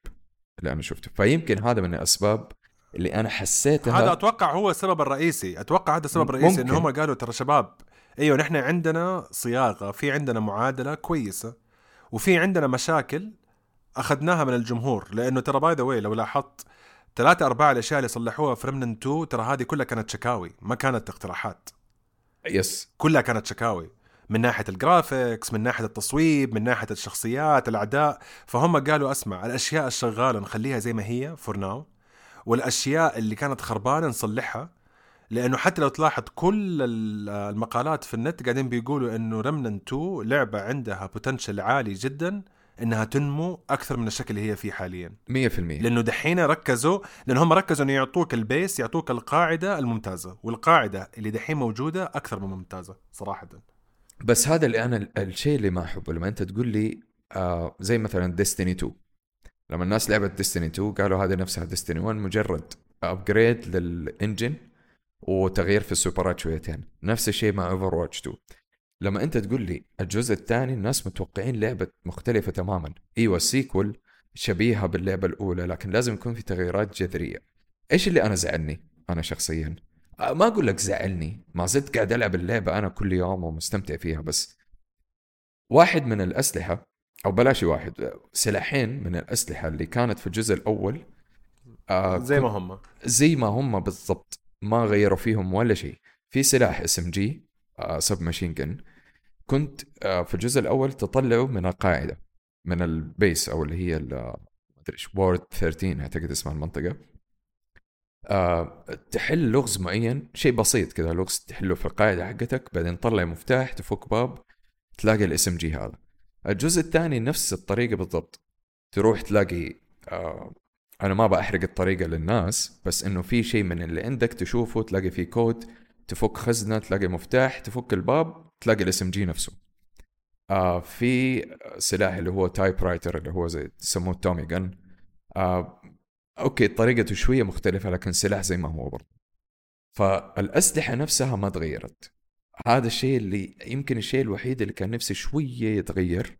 اللي أنا شفته. فيمكن هذا من الأسباب اللي أنا حسيتها. هذا أتوقع هو السبب الرئيسي. أتوقع هذا السبب الرئيسي ممكن. انه هم قالوا ترى شباب أيوه نحن عندنا صياغة في عندنا معادلة كويسة وفي عندنا مشاكل أخذناها من الجمهور. لأنه ترى by the way لو لاحظت ثلاثة أرباع الأشياء اللي صلحوها في Remnant 2 ترى هذه كلها كانت شكاوي ما كانت اقتراحات. yes كلها كانت شكاوي. من ناحية ال graphics من ناحية التصويب من ناحية الشخصيات الأعداء. فهم قالوا أسمع الأشياء الشغالة نخليها زي ما هي for now والأشياء اللي كانت خربانة نصلحها. لأنه حتى لو تلاحظ كل ال- المقالات في النت قاعدين بيقولوا إنه Remnant 2 لعبة عندها potential عالي جدا إنها تنمو أكثر من الشكل اللي هي فيه حاليا. 100% لأنه دحين ركزوا لأن هم ركزوا إنه يعطوك ال base يعطوك القاعدة الممتازة. والقاعدة اللي دحين موجودة أكثر من ممتازة صراحة. بس هذا اللي أنا الشيء اللي ما أحبه لما أنت تقول لي آه زي مثلا Destiny 2 لما الناس لعبت Destiny 2 قالوا هذه نفسها Destiny 1 مجرد upgrade لل engine وتغيير في السوبرات شويتين نفس الشيء مع Overwatch 2 لما أنت تقول لي الجزء الثاني الناس متوقعين لعبة مختلفة تماما. أيوه السيكول شبيهة باللعبة الأولى لكن لازم يكون في تغييرات جذرية. إيش اللي أنا زعلني أنا شخصيا؟ ما أقول لك زعلني. ما زلت قاعد ألعب اللعبة أنا كل يوم ومستمتع فيها بس واحد من الأسلحة أو بلاش واحد سلاحين من الأسلحة اللي كانت في الجزء الأول آه زي ما هم. زي ما هم بالضبط. ما غيروا فيهم ولا شيء. في سلاح SMG sub machine gun كنت آه في الجزء الأول تطلعه من القاعدة من ال base أو اللي هي ال- ما أدري إيش Ward 13 أعتقد اسمها المنطقة. آه تحل لغز معين شيء بسيط كذا لغز تحله في القاعدة حقتك بعدين تطلع مفتاح تفك باب تلاقي ال SMG هذا. الجزء الثاني نفس الطريقة بالضبط. تروح تلاقي آه أنا ما بحرق الطريقة للناس بس إنه في شيء من اللي عندك تشوفه تلاقي فيه كود تفك خزنة تلاقي مفتاح تفك الباب تلاقي ال SMG نفسه. آه في سلاح اللي هو typewriter اللي هو زي يسموه Tommy gun آه okay طريقته شوية مختلفة لكن سلاح زي ما هو برضه. فالأسلحة نفسها ما تغيرت. هذا الشيء اللي يمكن الشيء الوحيد اللي كان نفسي شوية يتغير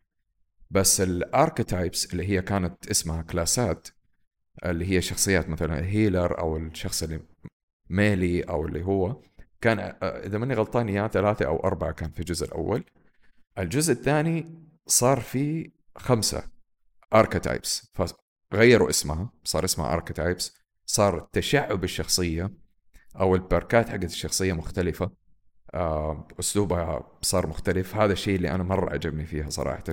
بس ال archetypes اللي هي كانت اسمها كلاسات اللي هي شخصيات مثلا ال healer أو الشخص اللي melee أو اللي هو كان آه، إذا ماني غلطان يا ثلاثة أو أربعة كان في الجزء الأول. الجزء الثاني صار فيه خمسة archetypes فغيروا اسمها صار اسمها archetypes صار تشعب الشخصيه أو البركات حقت الشخصية مختلفة. أسلوبها صار مختلف. هذا الشيء اللي أنا مرة عجبني فيها صراحة.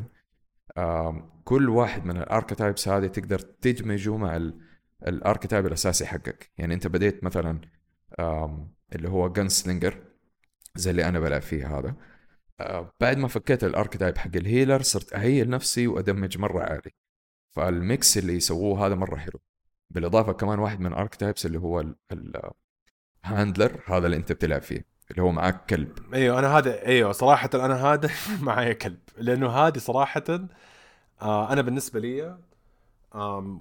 كل واحد من ال archetypes هذه تقدر تدمجه مع ال- ال archetype الأساسي حقك. يعني أنت بديت مثلا اللي هو gunslinger زي اللي أنا بلعب فيه هذا. آه، بعد ما فكيت ال archetype حق ال healer صرت أهيل نفسي وأدمج مرة عالي. فال mix اللي يسووه هذا مرة حلو. بالإضافة كمان واحد من ال archetypes اللي هو ال handler هذا اللي أنت بتلعب فيه اللي هو معاك كلب. أيوه أنا هذا أيوه صراحة أنا هذا (laughs) معايا كلب. لأنه هذه صراحة آه أنا بالنسبة لي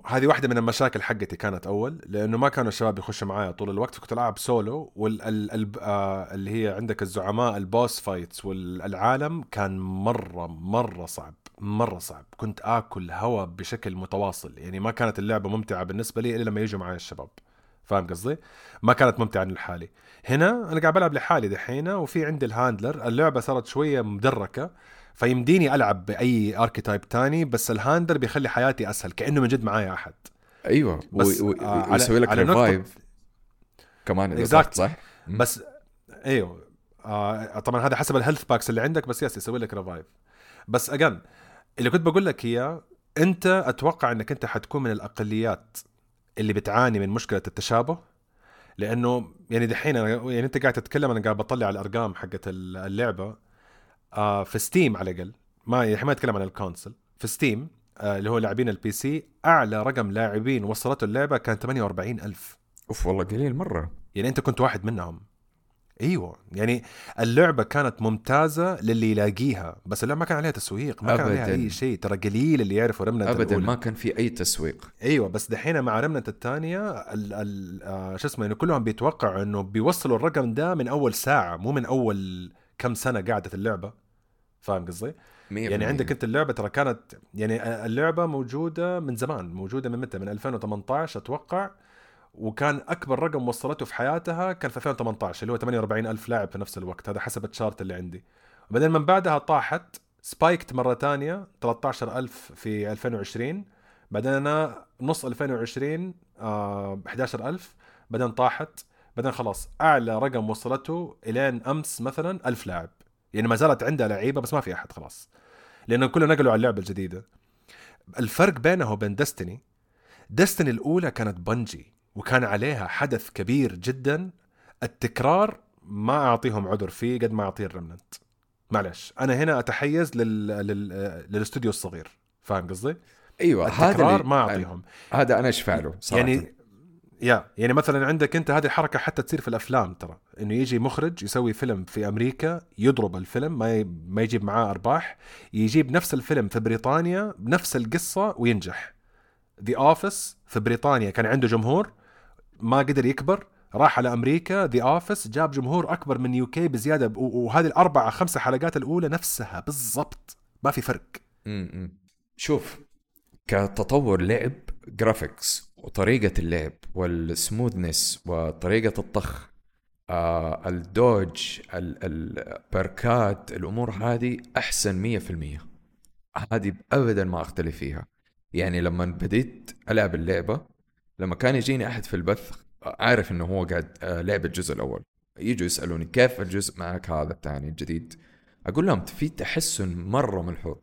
هذه واحدة من المشاكل حقتي كانت أول لأنه ما كانوا الشباب يخشوا معايا طول الوقت. فكنت ألعب سولو وال ال ال آه هي عندك الزعماء ال boss fights والعالم كان مرة مرة صعب. مرة صعب. كنت آكل هوا بشكل متواصل. يعني ما كانت اللعبة ممتعة بالنسبة لي إلا لما يجوا معي الشباب. فاهم قصدي؟ ما كانت ممتعة لحالي هنا أنا قاعد بلعب لحالي دحين وفي عندي ال handler. اللعبة صارت شوية مدركة فيمديني ألعب بأي archetype تاني بس ال handler بيخلي حياتي أسهل كأنه من جد معايا أحد. أيوه. بس، و- و- آه، لك revive كمان إذا. صح صح؟ بس إيوه. آه طبعا هذا حسب ال health packs اللي عندك بس يس يسوي لك revive but again اللي كنت بقول لك إياه أنت أتوقع إنك أنت حتكون من الأقليات اللي بتعاني من مشكلة التشابه لأنه يعني دحين أنا يعني أنت قاعد تتكلم أنا قاعد بطلع على الأرقام حقت اللعبة آه في ستيم على الأقل ما يعني ما اتكلم عن ال console في ستيم آه اللي هو لاعبين ال PC أعلى رقم لاعبين وصلته اللعبة كان 48 ألف. أوف والله قليل مرة. يعني أنت كنت واحد منهم. إيوه يعني اللعبة كانت ممتازة للي يلاقيها بس اللعبه ما كان عليها تسويق ما كان عليها أبداً. اي شيء ترى قليل اللي يعرفوا ريمنانت ابدا الأولى. ما كان في أي تسويق إيوه بس دحين مع ريمنانت الثانية ال ال آه شو اسمه يعني كلهم بيتوقعوا إنه بيوصلوا الرقم ده من أول ساعة مو من أول كم سنة قعدت اللعبة فاهم قصدي؟ يعني عندك أنت اللعبة ترى كانت يعني اللعبة موجودة من زمان موجودة من متى من 2018 أتوقع وكان أكبر رقم وصلته في حياتها كان في 2018 اللي هو 48 ألف لاعب في نفس الوقت. هذا حسب ال chart اللي عندي. وبعدين من بعدها طاحت spiked مرة ثانية 13 ألف في 2020 بعدين أنا نص 2020 آه 11 ألف. بعدين طاحت. بعدين خلاص أعلى رقم وصلته إلين أمس مثلا ألف لاعب. يعني ما زالت عندها لعيبة بس ما في أحد خلاص. لأنه كله نقلوا على اللعبة الجديدة. الفرق بينها وبين دستني دستني الأولى كانت بنجي. وكان عليها حدث كبير جدا. التكرار ما أعطيهم عذر فيه قد ما أعطيه الرمننت معلش أنا هنا أتحيز لل... لل... للاستوديو الصغير. فاهم قصدي؟ أيوه هذا التكرار ما أعطيهم. هذا أنا اشفع له صراحة؟ يعني يا يعني مثلا عندك أنت هذه الحركه حتى تصير في الأفلام ترى. إنه يجي مخرج يسوي فيلم في أمريكا يضرب الفيلم ما. ما يجيب معاه أرباح يجيب نفس الفيلم في بريطانيا بنفس القصة وينجح. ذا اوفيس في بريطانيا كان عنده جمهور ما قدر يكبر راح على أمريكا The Office جاب جمهور أكبر من UK بزيادة ب... وهذه الاربعه خمسه حلقات الأولى نفسها بالضبط ما في فرق. شوف كتطور لعب graphics وطريقة اللعب وال smoothness وطريقة الطخ آه ال dodge ال- البركات الأمور هذه في المية. هذه أبدا ما أختلف فيها. يعني لما بديت ألعب اللعبة لما كان يجيني أحد في البث عارف إنه هو قاعد آه لعب الجزء الأول. يجوا يسألوني كيف الجزء معك هذا الثاني الجديد؟ أقول لهم في تحسن مرة ملحوظ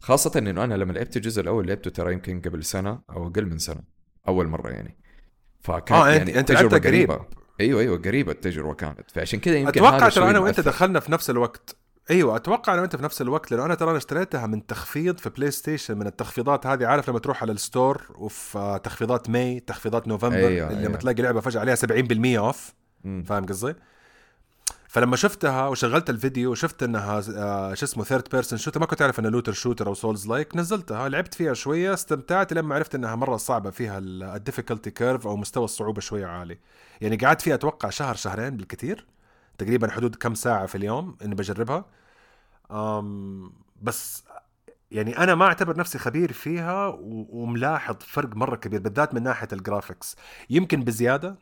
خاصة إنه أنا لما لعبت الجزء الأول لعبته ترى يمكن قبل سنة أو أقل من سنة أول مرة يعني. فكان آه، يعني أنت تجربة لعبتها قريب. قريبة. أيوه أيوه قريبة التجربة كانت. فعشان كذا يمكن أتوقع ترى أنا وأنت. دخلنا في نفس الوقت. أيوه أتوقع أنا وأنت في نفس الوقت لأنه أنا ترى اشتريتها من تخفيض في بلاي ستيشن من التخفيضات هذه عارف لما تروح على ال store وفي آه، تخفيضات ماي تخفيضات نوفمبر أيوة، اللي أيوة. لما تلاقي لعبة فجأة عليها 70% off. فاهم قصدي؟ فلما شفتها وشغلت الفيديو وشفت إنها آه، شو اسمه third person shooter ما كنت أعرف إنها looter shooter أو souls-like نزلتها لعبت فيها شوية استمتعت لما عرفت إنها مرة صعبة فيها ال difficulty curve أو مستوى الصعوبة شوية عالي يعني قعدت فيها أتوقع شهر شهرين بالكثير تقريبا حدود كم ساعة في اليوم إني بجربها أم بس يعني أنا ما أعتبر نفسي خبير فيها وملاحظ فرق مرة كبير بالذات من ناحية ال graphics يمكن بزيادة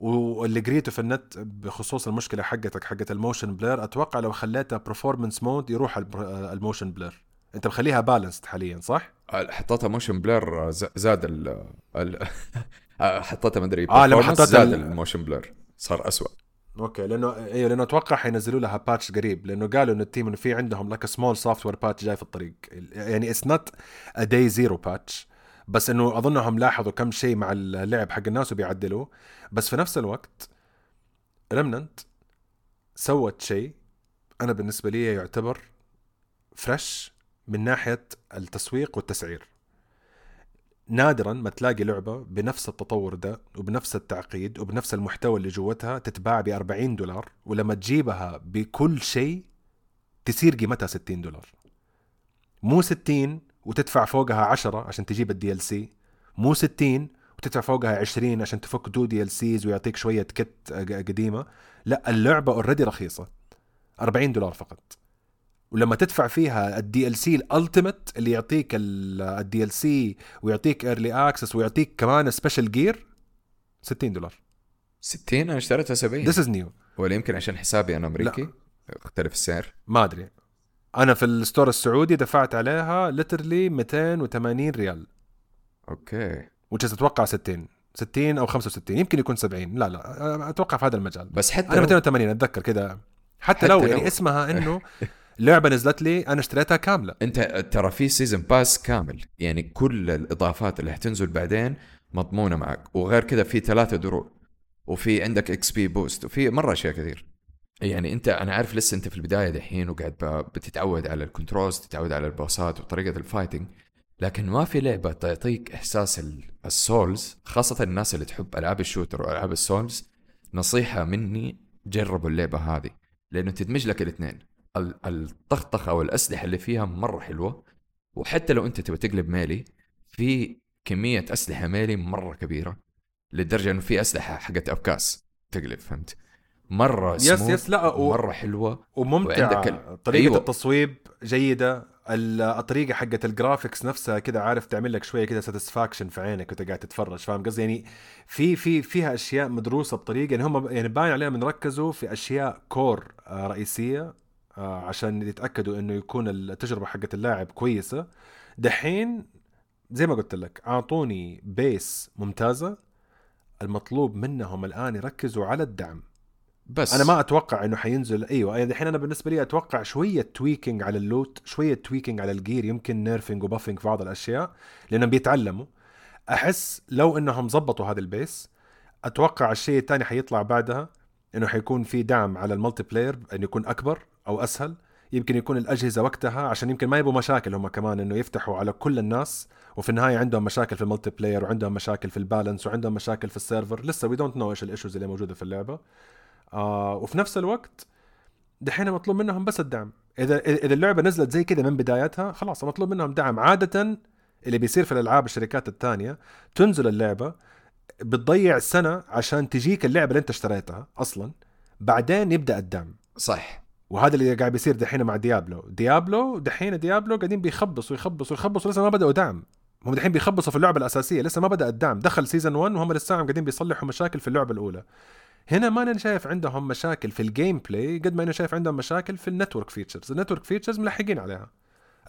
واللي قريته في النت بخصوص المشكلة حقتك حقت ال motion blur أتوقع لو خليتها performance mode يروح ال motion blur. أنت مخليها balanced حاليا صح؟ حطيتها motion blur ز- زاد ال ال (laughs) حطيتها مدري آه، لما performance، حطيت زاد ال- الموشن بلير صار أسوأ. okay لأنه إيوه لأنه أتوقع حينزلوا لها patch قريب لأنه قالوا انه ال team انه في عندهم لك small software patch جاي في الطريق. يعني it's not ا day zero patch بس إنه اظنهم لاحظوا كم شيء مع اللعب حق الناس وبيعدلوه. بس في نفس الوقت Remnant سوت شيء أنا بالنسبة لي يعتبر fresh من ناحية التسويق والتسعير. نادرا ما تلاقي لعبة بنفس التطور ده وبنفس التعقيد وبنفس المحتوى اللي جوتها تتباع ب 40 دولار ولما تجيبها بكل شيء تصير قيمتها 60 دولار. مو 60 وتدفع فوقها 10 عشان تجيب ال DLC مو 60 وتدفع فوقها 20 عشان تفك two DLCs ويعطيك شوية kit قديمة. لا اللعبة already رخيصة. 40 دولار فقط. ولما تدفع فيها ال DLC ال ultimate اللي يعطيك ال DLC ويعطيك early access ويعطيك كمان special gear 60 دولار. 60 أنا اشتريتها 70 this is new ولا يمكن عشان حسابي أنا أمريكي؟ اختلف السعر. ما أدري. أنا في ال store السعودي دفعت عليها literally 280 ريال. أوكي. وجه أتوقع 60 60 أو 65 يمكن يكون 70 لا لا. أتوقع في هذا المجال. بس حتى أنا لو 280 أتذكر كذا حتى, حتى لو لو- يعني اسمها إنه (laughs) اللعبه نزلت لي أنا اشتريتها كاملة. أنت ترى في season pass كامل يعني كل الإضافات اللي حتنزل بعدين مضمونة معك وغير كذا في ثلاثة دروع وفي عندك XP boost وفي مرة أشياء كثير. يعني أنت أنا عارف لسه أنت في البداية دحين وقاعد بتتعود على ال controls تتعود على ال boss ات وطريقة ال fighting لكن ما في لعبة تعطيك إحساس ال- ال souls خاصة الناس اللي تحب ألعاب ال shooter وألعاب ال souls نصيحة مني جربوا اللعبة هذه لأنه تدمج لك الاثنين. ال- الطخطخة والاسلحه اللي فيها مرة حلوة وحتى لو أنت تبي تقلب melee في كمية أسلحة melee مرة كبيرة لدرجة إنه في أسلحة حقت أبكاس تقلب فهمت؟ مرة yes yes لا و... مرة حلوة وممتعة. وعندك طريقة أيوة. التصويب جيدة. ال- الطريقة حقت ال graphics نفسها كده عارف تعمل لك شوية كده satisfaction في عينك وأنت قاعد تتفرج فاهم قصدي؟ يعني في في فيها أشياء مدروسة بطريقة يعني هم يعني باين عليهم ركزوا في أشياء core آه، رئيسية. عشان يتأكدوا إنه يكون التجربة حقت اللاعب كويسة. دحين زي ما قلت لك أعطوني base ممتازة المطلوب منهم الآن يركزوا على الدعم. بس. أنا ما أتوقع إنه حينزل أيوه يعني الحين أنا بالنسبة لي أتوقع شوية tweaking على ال loot شوية tweaking على ال gear يمكن nerfing و buffing في بعض الأشياء لأنهم بيتعلموا. أحس لو إنهم زبطوا هذا ال base أتوقع الشيء الثاني حيطلع بعدها إنه حيكون في دعم على ال multiplayer إنه يكون أكبر. أو أسهل يمكن يكون الأجهزة وقتها عشان يمكن ما يبغوا مشاكل هم كمان إنه يفتحوا على كل الناس وفي النهاية عندهم مشاكل في ال multiplayer وعندهم مشاكل في ال balance وعندهم مشاكل في ال server لسه we don't know إيش ال issues اللي موجودة في اللعبة. آه وفي نفس الوقت دحين مطلوب منهم بس الدعم. إذا إذا اللعبة نزلت زي كذا من بدايتها خلاص مطلوب منهم دعم. عادة اللي بيصير في الألعاب الشركات الثانية تنزل اللعبة بتضيع سنة عشان تجيك اللعبة اللي أنت اشتريتها أصلا بعدين يبدأ الدعم. صح. وهذا اللي قاعد بيصير دحين مع Diablo. Diablo دحين Diablo قاعدين بيخبصوا يخبصوا يخبصوا لسه ما بدأوا دعم. هم دحين بيخبصوا في اللعبة الأساسية لسه ما بدأ الدعم. دخل season 1 وهم لسه قاعدين بيصلحوا مشاكل في اللعبة الأولى. هنا ما أنا شايف عندهم مشاكل في ال gameplay قد ما أنا شايف عندهم مشاكل في ال network features ال network features ملحقين عليها.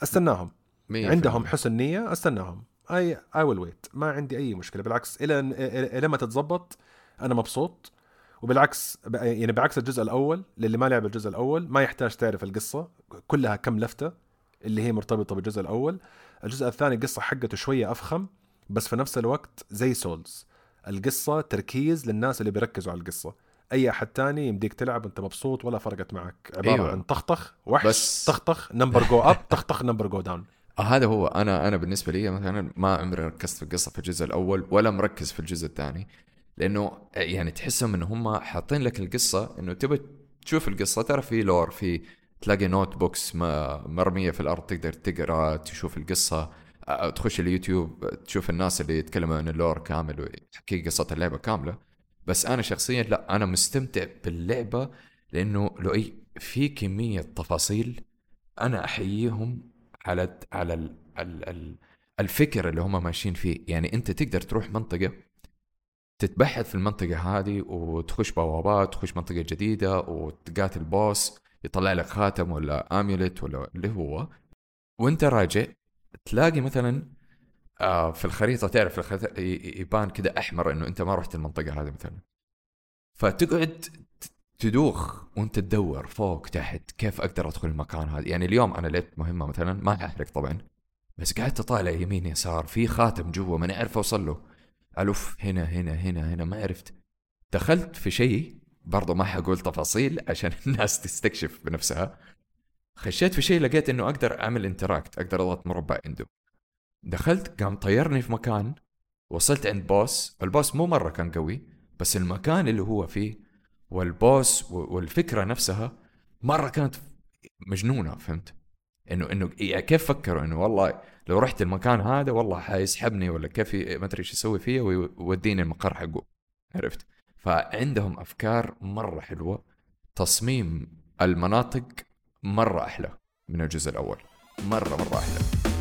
أستناهم. عندهم حسن نية أستناهم. I I will wait ما عندي أي مشكلة. بالعكس إلى إلى ما تتظبط أنا مبسوط. وبالعكس يعني بعكس الجزء الأول للي ما لعب الجزء الأول ما يحتاج تعرف القصة كلها كم لفتة اللي هي مرتبطة بالجزء الأول. الجزء الثاني القصة حقته شوية أفخم بس في نفس الوقت زي souls القصة تركيز للناس اللي بيركزوا على القصة. أي أحد تاني يمديك تلعب انت مبسوط ولا فرقت معك. عبارة أيوة. عن طخطخ وحش بس- تخطخ number go up تخطخ number go down هذا هو. أنا أنا بالنسبة لي مثلا ما عمري ركزت في القصة في الجزء الأول ولا مركز في الجزء الثاني. لأنه يعني تحسهم إن هم حاطين لك القصة إنه تبي تشوف القصة ترى في lore في تلاقي notebooks مرمية في الأرض تقدر تقرأ تشوف القصة تخش اليوتيوب تشوف الناس اللي يتكلموا عن ال lore كامل ويحكي قصة اللعبة كاملة. بس أنا شخصيا لا أنا مستمتع باللعبة لأنه لو أي في كمية تفاصيل أنا أحييهم على على ال ال ال الفكر اللي هم ماشيين فيه. يعني أنت تقدر تروح منطقة تتبحث في المنطقة هذه وتخش بوابات تخش منطقة جديدة وتقاتل بوس يطلع لك خاتم ولا آميوليت ولا اللي هو. وانت راجع تلاقي مثلا آه في الخريطة تعرف ي- يبان كده أحمر إنه أنت ما رحت المنطقة هذه مثلا. فتقعد تدوخ وأنت تدور فوق تحت كيف أقدر أدخل المكان هذا. يعني اليوم أنا لعبت مهمة مثلا ما أحرق طبعا بس قعدت أطالع يمين يسار في خاتم جوا ماني عارف أوصل له. الف هنا هنا هنا هنا ما عرفت. دخلت في شيء برضو ما حقول تفاصيل عشان (laughs) الناس تستكشف بنفسها. خشيت في شيء لقيت إنه أقدر أعمل انتراكت أقدر أضغط مربع عنده. دخلت قام طيرني في مكان وصلت عند بوس البوس مو مرة كان قوي بس المكان اللي هو فيه والبوس والفكرة نفسها مرة كانت مجنونة فهمت؟ انه إنه يعني كيف فكروا؟ إنه والله لو رحت المكان هذا والله حيسحبني ولا كيف ما أدري إيش يسوي فيا ويوديني المقر حقه. عرفت؟ فعندهم أفكار مرة حلوة تصميم المناطق مرة أحلى من الجزء الأول. مره مرة أحلى.